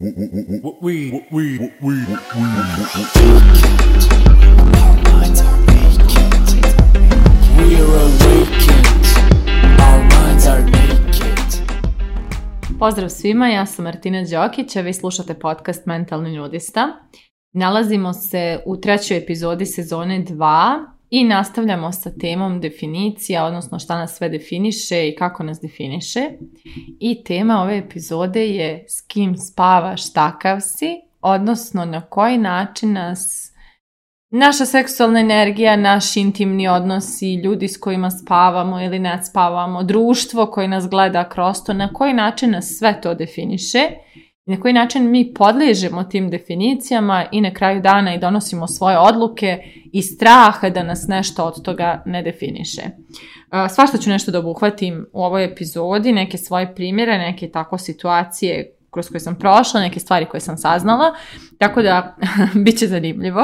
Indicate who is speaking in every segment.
Speaker 1: we we we minds are we are our minds are Pozdrav svima, ja sam Martina Đokića, vi slušate podcast Mentalni ludista. Nalazimo se u trećoj epizodi sezone 2 i nastavljamo sa temom definicija, odnosno šta nas sve definiše i kako nas definiše. I tema ove epizode je s kim spavaš takav si, odnosno na koji način nas naša seksualna energija, naš intimni odnosi, ljudi s kojima spavamo ili ne spavamo, društvo koje nas gleda kroz to, na koji način nas sve to definiše na koji način mi podliježemo tim definicijama i na kraju dana i donosimo svoje odluke i strahe da nas nešto od toga ne definiše. E, svašta ću nešto da obuhvatim u ovoj epizodi, neke svoje primjere, neke tako situacije kroz koje sam prošla, neke stvari koje sam saznala, tako da bit će zanimljivo.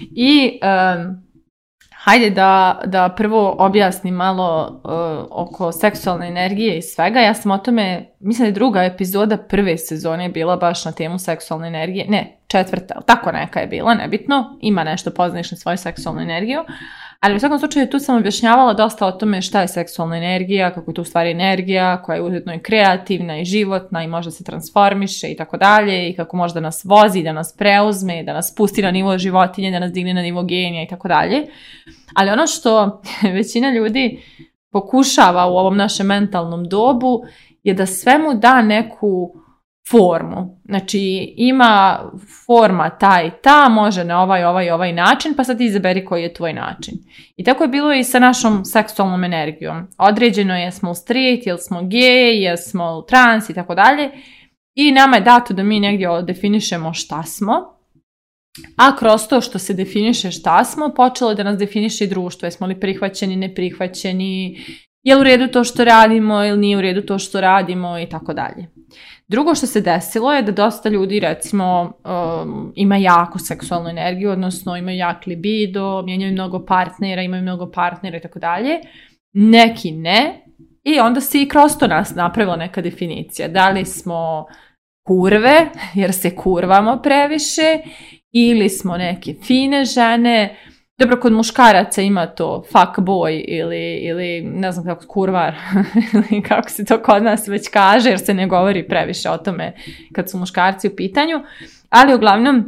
Speaker 1: I hajde da, da prvo objasnim malo e, oko seksualne energije i svega. Ja sam o tome, mislim da je druga epizoda prve sezone bila baš na temu seksualne energije. Ne, četvrta, tako neka je bila, nebitno, ima nešto poznaješ na svoju seksualnu energiju, ali u svakom slučaju tu sam objašnjavala dosta o tome šta je seksualna energija, kako je to u stvari energija koja je uzetno i kreativna i životna i možda se transformiše i tako dalje i kako možda nas vozi, da nas preuzme, da nas pusti na nivo životinje, da nas digne na nivo genija i tako dalje. Ali ono što većina ljudi pokušava u ovom našem mentalnom dobu je da svemu da neku formu. Znači ima forma ta i ta, može na ovaj, ovaj, ovaj način, pa sad izaberi koji je tvoj način. I tako je bilo i sa našom seksualnom energijom. Određeno je smo straight, jel smo gay, jesmo smo trans i tako dalje. I nama je dato da mi negdje definišemo šta smo, a kroz to što se definiše šta smo, počelo je da nas definiše i društvo. Jesmo li prihvaćeni, neprihvaćeni, je li u redu to što radimo ili nije u redu to što radimo i tako dalje. Drugo što se desilo je da dosta ljudi recimo um, ima jako seksualnu energiju, odnosno imaju jak libido, mijenjaju mnogo partnera, imaju mnogo partnera i tako dalje. Neki ne. I onda se i kroz to nas napravila neka definicija. Da li smo kurve, jer se kurvamo previše, ili smo neke fine žene, dobro, kod muškaraca ima to fuck boy ili, ili ne znam kako kurvar ili kako se to kod nas već kaže jer se ne govori previše o tome kad su muškarci u pitanju. Ali uglavnom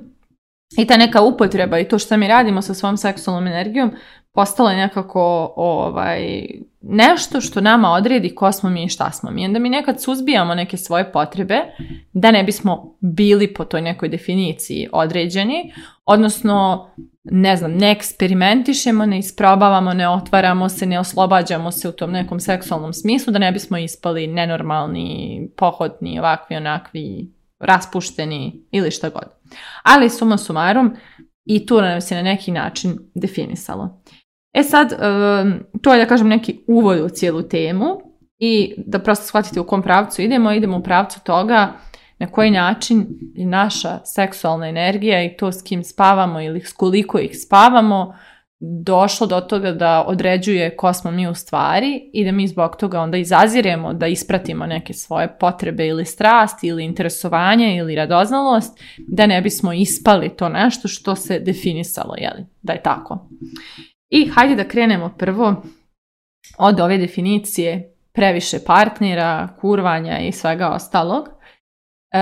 Speaker 1: i ta neka upotreba i to što mi radimo sa svojom seksualnom energijom postala je nekako ovaj, nešto što nama odredi ko smo mi i šta smo mi. onda mi nekad suzbijamo neke svoje potrebe da ne bismo bili po toj nekoj definiciji određeni, odnosno ne znam, ne eksperimentišemo, ne isprobavamo, ne otvaramo se, ne oslobađamo se u tom nekom seksualnom smislu da ne bismo ispali nenormalni, pohodni, ovakvi, onakvi, raspušteni ili šta god. Ali suma sumarom i tu nam se na neki način definisalo. E sad, e, to je da kažem neki uvod u cijelu temu i da prosto shvatite u kom pravcu idemo, idemo u pravcu toga na koji način je naša seksualna energija i to s kim spavamo ili s koliko ih spavamo došlo do toga da određuje ko smo mi u stvari i da mi zbog toga onda izaziremo da ispratimo neke svoje potrebe ili strast ili interesovanje ili radoznalost da ne bismo ispali to nešto što se definisalo, jeli, da je tako. I hajde da krenemo prvo od ove definicije previše partnera, kurvanja i svega ostalog. E,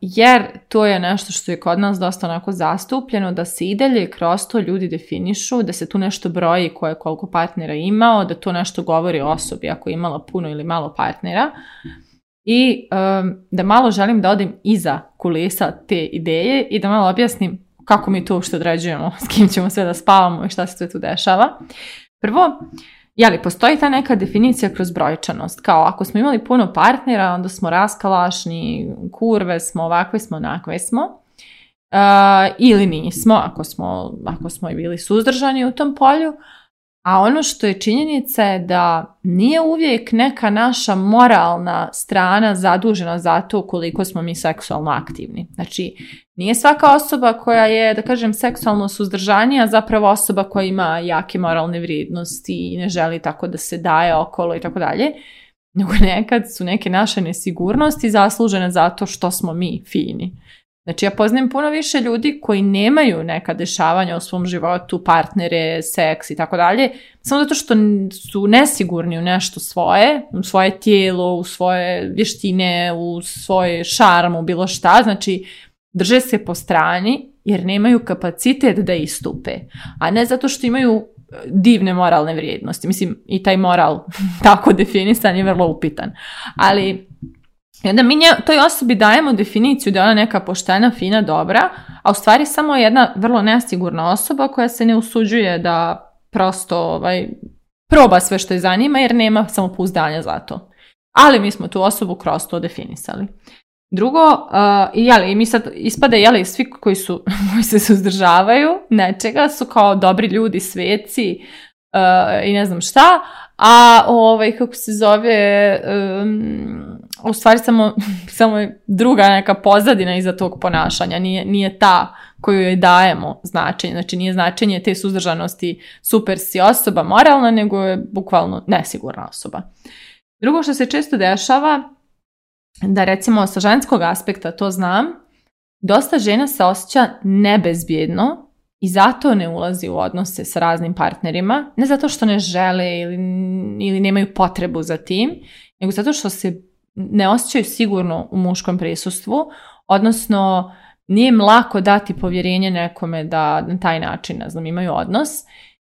Speaker 1: jer to je nešto što je kod nas dosta onako zastupljeno, da se i dalje kroz to ljudi definišu, da se tu nešto broji koje koliko partnera imao, da to nešto govori o osobi ako je imala puno ili malo partnera. I e, da malo želim da odem iza kulisa te ideje i da malo objasnim kako mi to uopšte određujemo, s kim ćemo sve da spavamo i šta se sve tu dešava. Prvo, je postoji ta neka definicija kroz brojčanost? Kao ako smo imali puno partnera, onda smo raskalašni, kurve smo, ovakve smo, onakve smo. Uh, ili nismo, ako smo, ako smo i bili suzdržani u tom polju, a ono što je činjenica je da nije uvijek neka naša moralna strana zadužena za to koliko smo mi seksualno aktivni. Znači, nije svaka osoba koja je, da kažem, seksualno suzdržanija zapravo osoba koja ima jake moralne vrijednosti i ne želi tako da se daje okolo i tako dalje. Nego nekad su neke naše nesigurnosti zaslužene zato što smo mi fini. Znači ja poznajem puno više ljudi koji nemaju neka dešavanja u svom životu, partnere, seks i tako dalje, samo zato što su nesigurni u nešto svoje, u svoje tijelo, u svoje vještine, u svoje šarm, u bilo šta, znači drže se po strani jer nemaju kapacitet da istupe, a ne zato što imaju e, divne moralne vrijednosti. Mislim, i taj moral tako definisan je vrlo upitan. Ali i onda mi toj osobi dajemo definiciju da je ona neka poštena, fina, dobra, a u stvari samo jedna vrlo nesigurna osoba koja se ne usuđuje da prosto ovaj, proba sve što je zanima jer nema samopouzdanja za to. Ali mi smo tu osobu kroz to definisali. Drugo, uh, jeli, mi sad ispade, jeli, svi koji, su, koji se suzdržavaju nečega su kao dobri ljudi, sveci eh, i ne znam šta, a ovaj, kako se zove, u stvari samo, samo druga neka pozadina iza tog ponašanja, nije, nije ta koju joj dajemo značenje, znači nije značenje te suzdržanosti super si osoba moralna, nego je bukvalno nesigurna osoba. Drugo što se često dešava, da recimo sa ženskog aspekta to znam, dosta žena se osjeća nebezbjedno i zato ne ulazi u odnose sa raznim partnerima, ne zato što ne žele ili, ili nemaju potrebu za tim, nego zato što se ne osjećaju sigurno u muškom prisustvu, odnosno nije im lako dati povjerenje nekome da na taj način, ne znam, imaju odnos.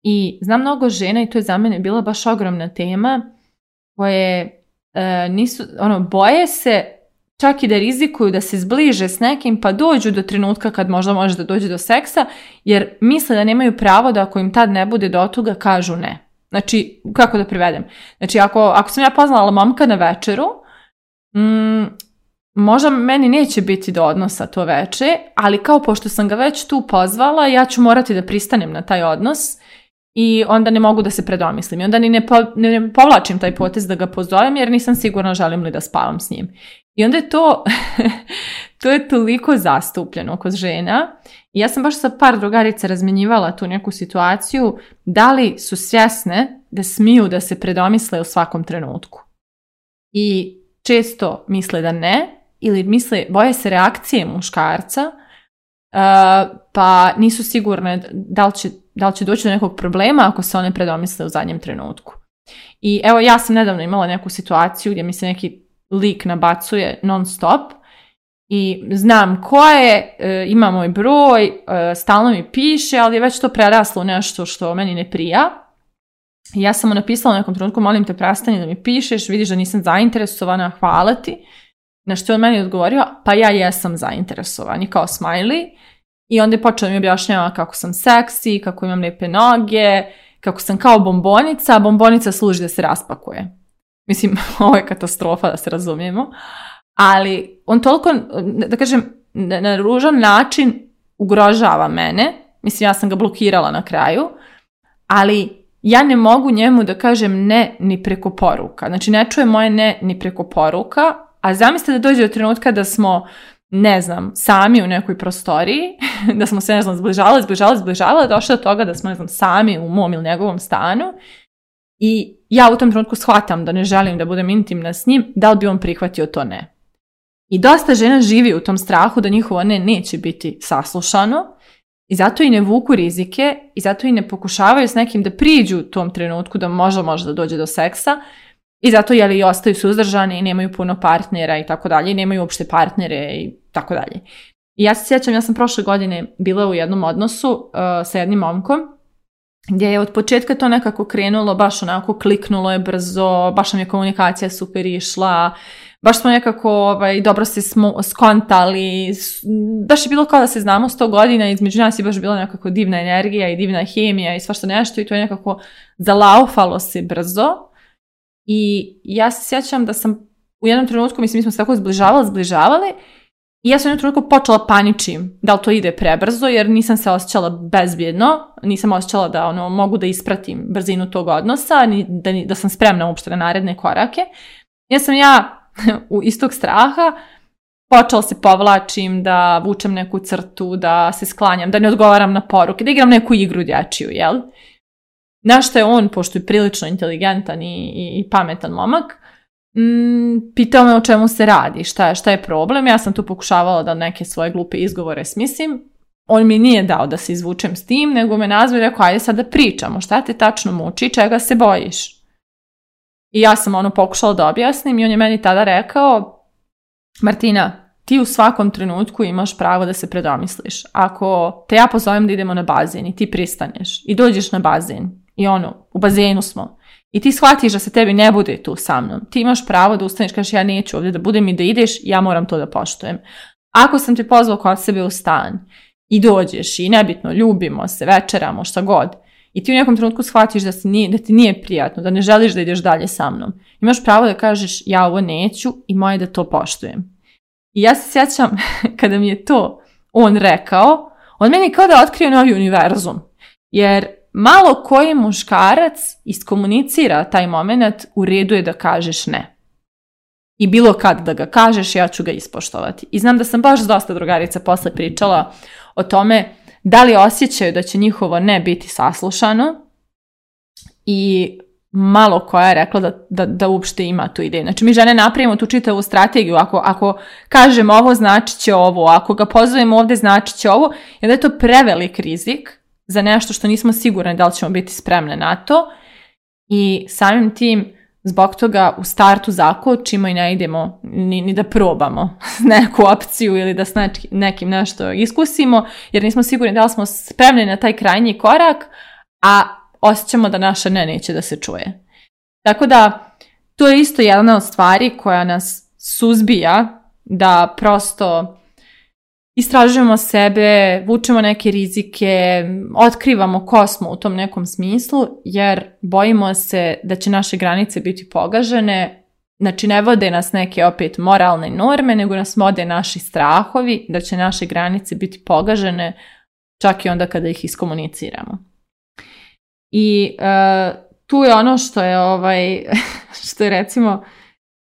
Speaker 1: I znam mnogo žena i to je za mene bila baš ogromna tema koje e, nisu, ono, boje se čak i da rizikuju da se zbliže s nekim pa dođu do trenutka kad možda može da dođe do seksa jer misle da nemaju pravo da ako im tad ne bude do toga kažu ne. Znači, kako da privedem? Znači, ako, ako sam ja poznala momka na večeru, Mm, možda meni neće biti do odnosa to veće, ali kao pošto sam ga već tu pozvala, ja ću morati da pristanem na taj odnos i onda ne mogu da se predomislim. I onda ni ne, povlačim taj potez da ga pozovem jer nisam sigurna želim li da spavam s njim. I onda je to, to je toliko zastupljeno kod žena. I ja sam baš sa par drugarica razmenjivala tu neku situaciju da li su svjesne da smiju da se predomisle u svakom trenutku. I često misle da ne ili misle, boje se reakcije muškarca uh, pa nisu sigurne da li, će, da će doći do nekog problema ako se one predomisle u zadnjem trenutku. I evo ja sam nedavno imala neku situaciju gdje mi se neki lik nabacuje non stop i znam ko je, uh, ima moj broj, uh, stalno mi piše, ali je već to preraslo u nešto što meni ne prija ja sam mu napisala u nekom trenutku, molim te prestani da mi pišeš, vidiš da nisam zainteresovana, hvala ti. Na što je on meni odgovorio, pa ja jesam zainteresovan i kao smiley. I onda je počeo mi objašnjava kako sam seksi, kako imam lijepe noge, kako sam kao bombonica, a bombonica služi da se raspakuje. Mislim, ovo je katastrofa da se razumijemo. Ali on toliko, da kažem, na ružan način ugrožava mene. Mislim, ja sam ga blokirala na kraju. Ali ja ne mogu njemu da kažem ne ni preko poruka. Znači, ne čuje moje ne ni preko poruka, a zamislite da dođe do trenutka da smo, ne znam, sami u nekoj prostoriji, da smo se, ne znam, zbližavali, zbližavali, zbližavali, došli do toga da smo, ne znam, sami u mom ili njegovom stanu i ja u tom trenutku shvatam da ne želim da budem intimna s njim, da li bi on prihvatio to ne. I dosta žena živi u tom strahu da njihovo ne neće biti saslušano i zato i ne vuku rizike i zato i ne pokušavaju s nekim da priđu u tom trenutku da možda možda dođe do seksa i zato jeli i ostaju suzdržani i nemaju puno partnera i tako dalje i nemaju uopšte partnere i tako dalje. I ja se sjećam, ja sam prošle godine bila u jednom odnosu uh, sa jednim momkom gdje je od početka to nekako krenulo, baš onako kliknulo je brzo, baš nam je komunikacija super išla, baš smo nekako ovaj, dobro se smo skontali, baš je bilo kao da se znamo sto godina, između nas je baš bila nekako divna energija i divna hemija i svašta nešto i to je nekako zalaufalo se brzo. I ja se sjećam da sam u jednom trenutku, mislim, mi smo se tako zbližavali, zbližavali i ja sam jednom trenutku počela paničim da li to ide prebrzo jer nisam se osjećala bezbjedno, nisam osjećala da ono, mogu da ispratim brzinu tog odnosa, ni, da, da sam spremna uopšte na naredne korake. Ja sam ja u istog straha počela se povlačim, da vučem neku crtu, da se sklanjam, da ne odgovaram na poruke, da igram neku igru dječiju, jel? Na je on, pošto je prilično inteligentan i, i, i pametan momak, mm, pitao me o čemu se radi, šta je, šta je problem. Ja sam tu pokušavala da neke svoje glupe izgovore smislim. On mi nije dao da se izvučem s tim, nego me nazvao i rekao, ajde sad da pričamo, šta te tačno muči, čega se bojiš? I ja sam ono pokušala da objasnim i on je meni tada rekao, Martina, ti u svakom trenutku imaš pravo da se predomisliš. Ako te ja pozovem da idemo na bazen i ti pristaneš i dođeš na bazen i ono, u bazenu smo, i ti shvatiš da se tebi ne bude tu sa mnom. Ti imaš pravo da ustaneš, kažeš ja neću ovdje da budem i da ideš, ja moram to da poštujem. Ako sam te pozvao kod sebe u stan i dođeš i nebitno, ljubimo se, večeramo, šta god, i ti u nekom trenutku shvatiš da, nije, da ti nije prijatno, da ne želiš da ideš dalje sa mnom. Imaš pravo da kažeš ja ovo neću i moje da to poštujem. I ja se sjećam kada mi je to on rekao, on meni kao da otkrio novi univerzum. Jer malo koji muškarac iskomunicira taj moment, u redu je da kažeš ne. I bilo kad da ga kažeš, ja ću ga ispoštovati. I znam da sam baš dosta drugarica posle pričala o tome da li osjećaju da će njihovo ne biti saslušano i malo koja je rekla da, da, da uopšte ima tu ideju. Znači mi žene napravimo tu čitavu strategiju, ako, ako kažem ovo znači će ovo, ako ga pozovemo ovdje znači će ovo, jer onda je to prevelik rizik za nešto što nismo sigurni da li ćemo biti spremne na to i samim tim zbog toga u startu zakočimo i ne idemo ni, ni da probamo neku opciju ili da s nekim nešto iskusimo jer nismo sigurni da li smo spremni na taj krajnji korak, a osjećamo da naša ne neće da se čuje. Tako da to je isto jedna od stvari koja nas suzbija da prosto istražujemo sebe, vučemo neke rizike, otkrivamo ko smo u tom nekom smislu, jer bojimo se da će naše granice biti pogažene, znači ne vode nas neke opet moralne norme, nego nas vode naši strahovi, da će naše granice biti pogažene čak i onda kada ih iskomuniciramo. I e, tu je ono što je ovaj, što je recimo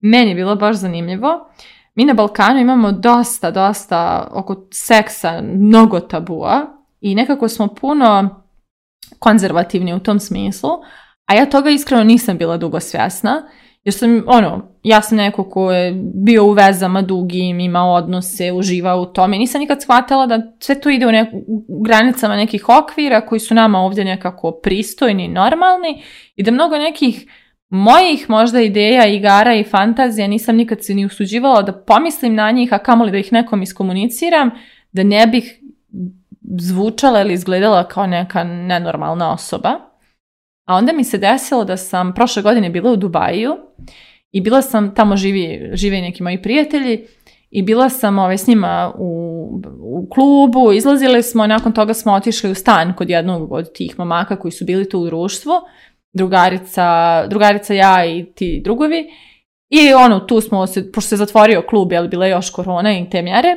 Speaker 1: meni bilo baš zanimljivo, mi na Balkanu imamo dosta, dosta oko seksa, mnogo tabua i nekako smo puno konzervativni u tom smislu, a ja toga iskreno nisam bila dugo svjesna, jer sam, ono, ja sam neko ko je bio u vezama dugim, ima odnose, uživa u tome, nisam nikad shvatila da sve to ide u, u granicama nekih okvira koji su nama ovdje nekako pristojni, normalni i da mnogo nekih mojih možda ideja, igara i fantazija nisam nikad se ni usuđivala da pomislim na njih, a kamoli da ih nekom iskomuniciram, da ne bih zvučala ili izgledala kao neka nenormalna osoba. A onda mi se desilo da sam prošle godine bila u Dubaju i bila sam, tamo živi, žive neki moji prijatelji i bila sam ove, ovaj, s njima u, u klubu, izlazili smo, nakon toga smo otišli u stan kod jednog od tih mamaka koji su bili tu u društvu drugarica, drugarica ja i ti drugovi. I ono, tu smo se, pošto se zatvorio klub, jel bila još korona i te mjere,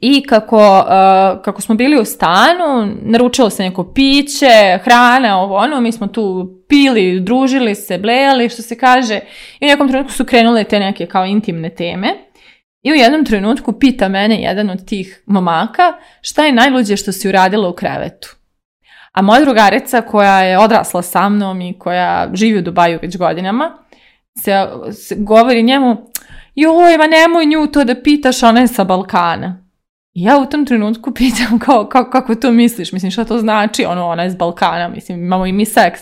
Speaker 1: i kako, e, kako smo bili u stanu, naručilo se neko piće, hrana, ovo ono, mi smo tu pili, družili se, blejali, što se kaže, i u nekom trenutku su krenule te neke kao intimne teme. I u jednom trenutku pita mene jedan od tih momaka šta je najluđe što si uradila u krevetu. A moja drugarica koja je odrasla sa mnom i koja živi u Dubaju već godinama, se, govori njemu, joj, ma nemoj nju to da pitaš, ona je sa Balkana. I ja u tom trenutku pitam kao, kako to misliš, mislim što to znači, ono, ona je s Balkana, mislim imamo i mi seks.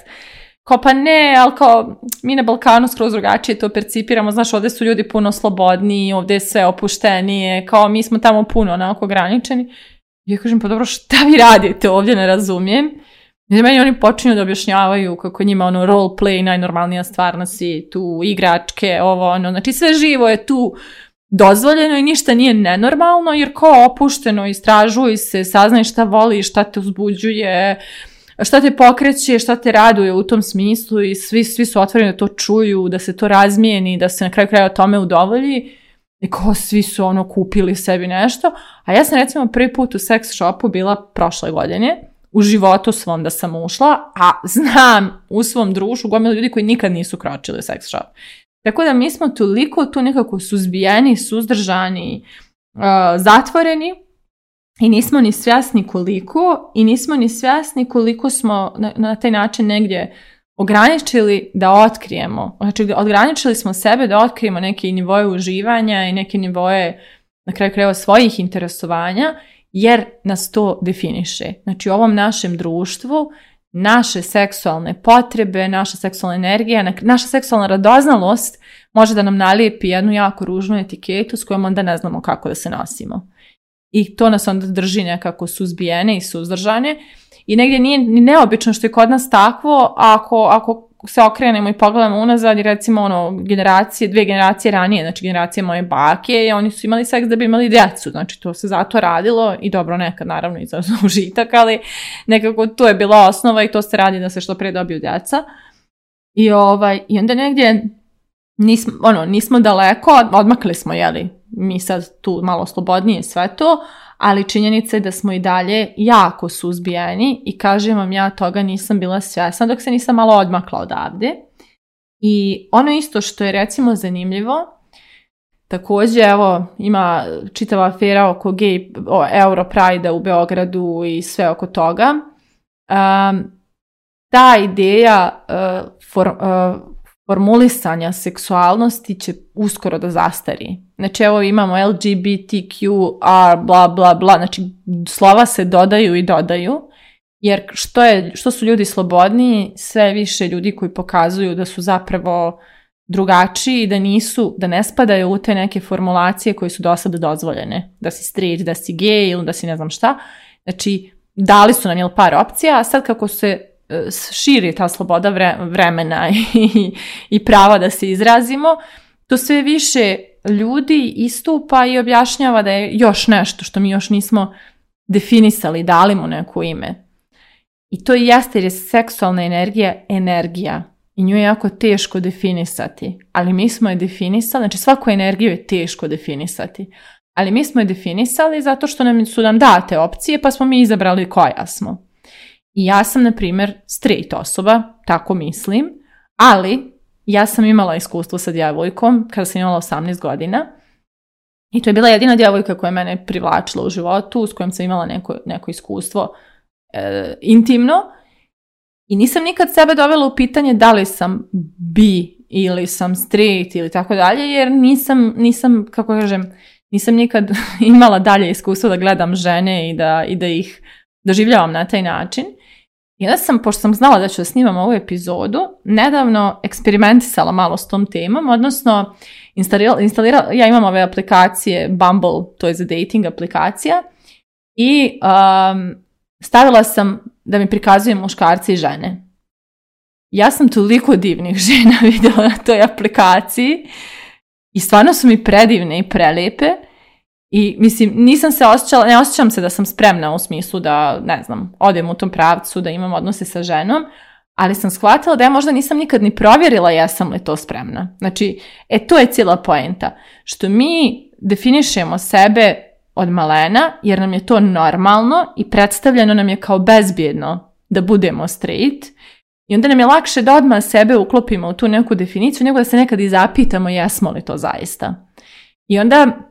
Speaker 1: Kao pa ne, ali kao mi na Balkanu skroz drugačije to percipiramo, znaš ovdje su ljudi puno slobodniji, ovdje je sve opuštenije, kao mi smo tamo puno onako ograničeni. Ja kažem, pa dobro, šta vi radite ovdje, ne razumijem. I meni oni počinju da objašnjavaju kako njima ono role play najnormalnija stvar tu igračke, ovo ono, znači sve živo je tu dozvoljeno i ništa nije nenormalno jer ko opušteno istražuj se, saznaj šta voli, šta te uzbuđuje, šta te pokreće, šta te raduje u tom smislu i svi, svi su otvoreni da to čuju, da se to razmijeni, da se na kraju kraja o tome udovolji i svi su ono kupili sebi nešto. A ja sam recimo prvi put u sex shopu bila prošle godine. U životu svom da sam ušla, a znam u svom društvu gomilu ljudi koji nikad nisu kročili u sex shop. Tako da mi smo toliko tu nekako suzbijeni, suzdržani, uh, zatvoreni i nismo ni svjesni koliko i nismo ni svjesni koliko smo na taj način negdje ograničili da otkrijemo. Znači, ograničili smo sebe da otkrijemo neke nivoje uživanja i neke nivoje, na kraju krajeva, svojih interesovanja, jer nas to definiše. Znači, u ovom našem društvu naše seksualne potrebe, naša seksualna energija, naša seksualna radoznalost može da nam nalijepi jednu jako ružnu etiketu s kojom onda ne znamo kako da se nosimo. I to nas onda drži nekako suzbijene i suzdržane, i negdje nije ni neobično što je kod nas takvo, ako, ako se okrenemo i pogledamo unazad i recimo ono generacije, dve generacije ranije, znači generacije moje bake, i oni su imali seks da bi imali djecu, znači to se zato radilo i dobro nekad naravno i za užitak, ali nekako to je bila osnova i to se radi da se što pre dobiju djeca. I, ovaj, i onda negdje nismo, ono, nismo daleko, odmakli smo, jeli, mi sad tu malo slobodnije sve to, ali činjenica je da smo i dalje jako suzbijeni i kažem vam ja toga nisam bila svjesna dok se nisam malo odmakla odavde. I ono isto što je recimo zanimljivo, Također, evo, ima čitava afera oko gay, o, Europride u Beogradu i sve oko toga. ta ideja e, e, formulisanja seksualnosti će uskoro da zastari. Znači evo imamo LGBTQR, bla, bla, bla, znači slova se dodaju i dodaju, jer što, je, što su ljudi slobodniji, sve više ljudi koji pokazuju da su zapravo drugačiji i da nisu, da ne spadaju u te neke formulacije koje su do sada dozvoljene. Da si straight, da si gay ili da si ne znam šta. Znači, dali su nam jel par opcija, a sad kako se e, širi ta sloboda vremena i, i prava da se izrazimo, to sve više ljudi istupa i objašnjava da je još nešto što mi još nismo definisali, dali mu neko ime. I to i jeste jer je seksualna energija energija i nju je jako teško definisati, ali mi smo je definisali, znači svaku energiju je teško definisati, ali mi smo je definisali zato što nam su nam date opcije pa smo mi izabrali koja smo. I ja sam, na primjer, straight osoba, tako mislim, ali ja sam imala iskustvo sa djevojkom kada sam imala 18 godina i to je bila jedina djevojka koja je mene privlačila u životu, s kojom sam imala neko, neko iskustvo e, intimno i nisam nikad sebe dovela u pitanje da li sam bi ili sam street ili tako dalje, jer nisam, nisam kako kažem, nisam nikad imala dalje iskustvo da gledam žene i da, i da ih doživljavam na taj način onda sam, pošto sam znala da ću da snimam ovu epizodu, nedavno eksperimentisala malo s tom temom, odnosno instalirala, ja imam ove aplikacije Bumble, to je za dating aplikacija, i um, stavila sam da mi prikazuje muškarci i žene. Ja sam toliko divnih žena vidjela na toj aplikaciji i stvarno su mi predivne i prelepe. I mislim, nisam se osjećala, ne osjećam se da sam spremna u smislu da, ne znam, odem u tom pravcu, da imam odnose sa ženom, ali sam shvatila da ja možda nisam nikad ni provjerila jesam li to spremna. Znači, e to je cijela poenta. Što mi definišemo sebe od malena, jer nam je to normalno i predstavljeno nam je kao bezbjedno da budemo straight i onda nam je lakše da odmah sebe uklopimo u tu neku definiciju nego da se nekad i zapitamo jesmo li to zaista. I onda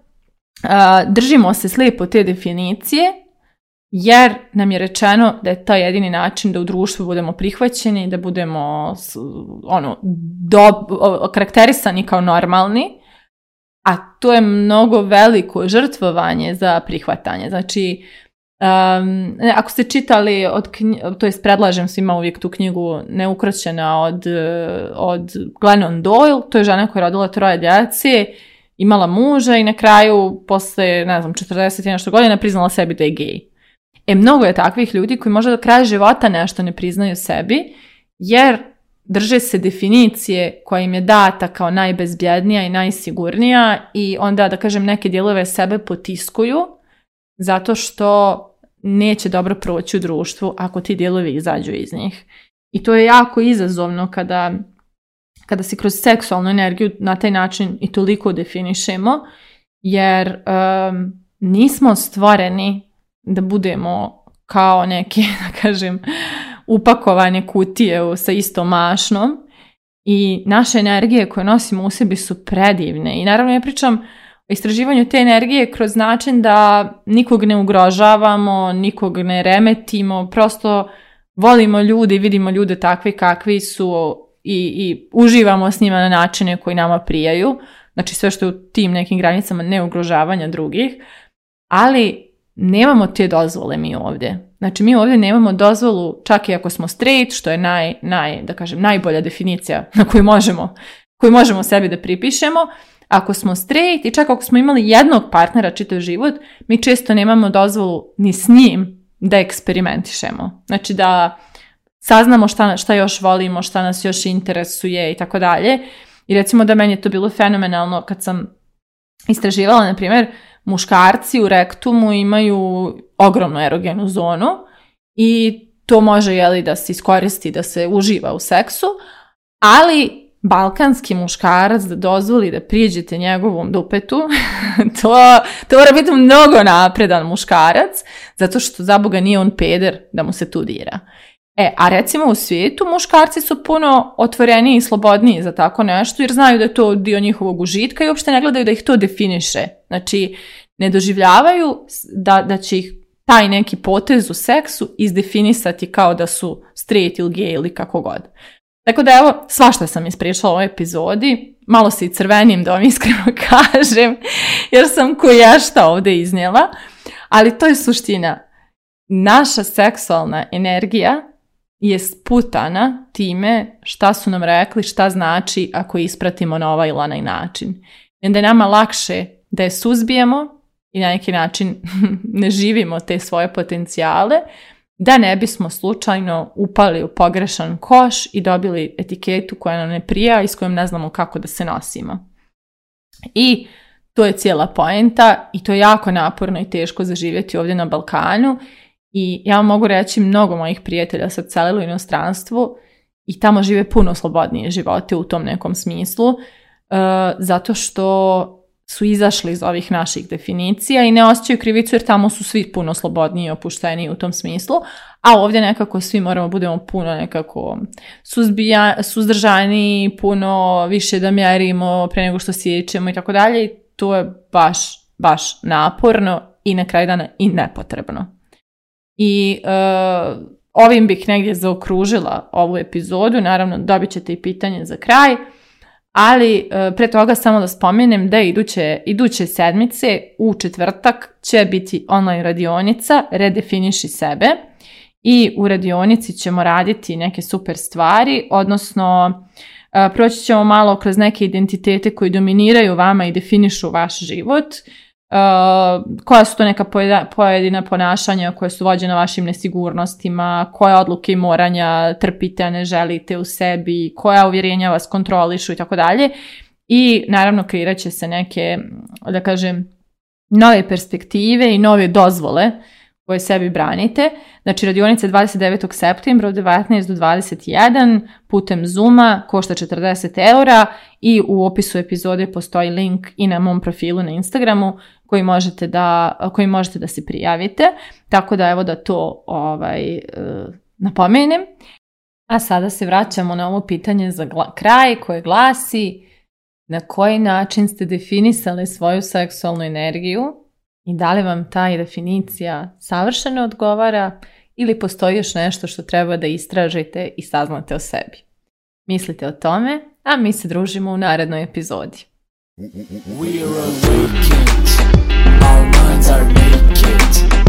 Speaker 1: držimo se slijepo te definicije jer nam je rečeno da je to jedini način da u društvu budemo prihvaćeni, da budemo ono, do, karakterisani kao normalni, a to je mnogo veliko žrtvovanje za prihvatanje. Znači, e, ako ste čitali, od to jest predlažem svima uvijek tu knjigu Neukroćena od, od Glennon Doyle, to je žena koja je rodila troje djece imala muža i na kraju, posle, ne znam, 40 i nešto godina priznala sebi da je gej. E, mnogo je takvih ljudi koji možda do kraja života nešto ne priznaju sebi, jer drže se definicije koja im je data kao najbezbjednija i najsigurnija i onda, da kažem, neke dijelove sebe potiskuju zato što neće dobro proći u društvu ako ti dijelovi izađu iz njih. I to je jako izazovno kada kada se kroz seksualnu energiju na taj način i toliko definišemo, jer nismo stvoreni da budemo kao neki, da kažem, upakovane kutije sa istom mašnom i naše energije koje nosimo u sebi su predivne. I naravno ja pričam o istraživanju te energije kroz način da nikog ne ugrožavamo, nikog ne remetimo, prosto volimo ljude, vidimo ljude takvi kakvi su, i, i uživamo s njima na načine koji nama prijaju, znači sve što je u tim nekim granicama ne ugrožavanja drugih, ali nemamo te dozvole mi ovdje. Znači mi ovdje nemamo dozvolu, čak i ako smo straight, što je naj, naj, da kažem, najbolja definicija na koju možemo, koju možemo sebi da pripišemo, ako smo straight i čak ako smo imali jednog partnera čitav život, mi često nemamo dozvolu ni s njim da eksperimentišemo. Znači da saznamo šta, šta još volimo, šta nas još interesuje i tako dalje. I recimo da meni je to bilo fenomenalno kad sam istraživala, na primjer, muškarci u rektumu imaju ogromnu erogenu zonu i to može jeli, da se iskoristi, da se uživa u seksu, ali balkanski muškarac da dozvoli da priđete njegovom dupetu, to, to mora biti mnogo napredan muškarac, zato što za Boga nije on peder da mu se tu dira. E, a recimo u svijetu muškarci su puno otvoreniji i slobodniji za tako nešto jer znaju da je to dio njihovog užitka i uopšte ne gledaju da ih to definiše. Znači, ne doživljavaju da, da će ih taj neki potez u seksu izdefinisati kao da su straight ili gay ili kako god. Tako da evo, svašta sam ispričala u ovoj epizodi, malo se i crvenim da vam iskreno kažem, jer sam koješta ovdje iznijela, ali to je suština. Naša seksualna energija je sputana time šta su nam rekli, šta znači ako ispratimo na ovaj ili onaj način. I onda je nama lakše da je suzbijemo i na neki način ne živimo te svoje potencijale, da ne bismo slučajno upali u pogrešan koš i dobili etiketu koja nam ne prija i s kojom ne znamo kako da se nosimo. I to je cijela poenta i to je jako naporno i teško zaživjeti ovdje na Balkanu i ja vam mogu reći, mnogo mojih prijatelja se u inostranstvu i tamo žive puno slobodnije živote u tom nekom smislu, e, zato što su izašli iz ovih naših definicija i ne osjećaju krivicu jer tamo su svi puno slobodniji i opušteniji u tom smislu, a ovdje nekako svi moramo budemo puno nekako suzbija, suzdržani, puno više da mjerimo pre nego što sjećemo i tako dalje i to je baš, baš naporno i na kraj dana i nepotrebno. I e, ovim bih negdje zaokružila ovu epizodu, naravno dobit ćete i pitanje za kraj, ali uh, pre toga samo da spomenem da iduće, iduće sedmice u četvrtak će biti online radionica Redefiniši sebe i u radionici ćemo raditi neke super stvari, odnosno e, proći ćemo malo kroz neke identitete koji dominiraju vama i definišu vaš život, koja su to neka pojedina ponašanja koja su vođena vašim nesigurnostima, koje odluke i moranja trpite, a ne želite u sebi, koja uvjerenja vas kontrolišu i tako dalje. I naravno kreirat će se neke, da kažem, nove perspektive i nove dozvole koje sebi branite. Znači, radionice 29. septembra od 19 do 21 putem Zuma košta 40 eura i u opisu epizode postoji link i na mom profilu na Instagramu koji možete da, koji možete da se prijavite. Tako da evo da to ovaj, e, napomenem. A sada se vraćamo na ovo pitanje za kraj koje glasi na koji način ste definisali svoju seksualnu energiju i da li vam ta definicija savršeno odgovara ili postoji još nešto što treba da istražite i saznate o sebi. Mislite o tome, a mi se družimo u narednoj epizodi. We are minds are naked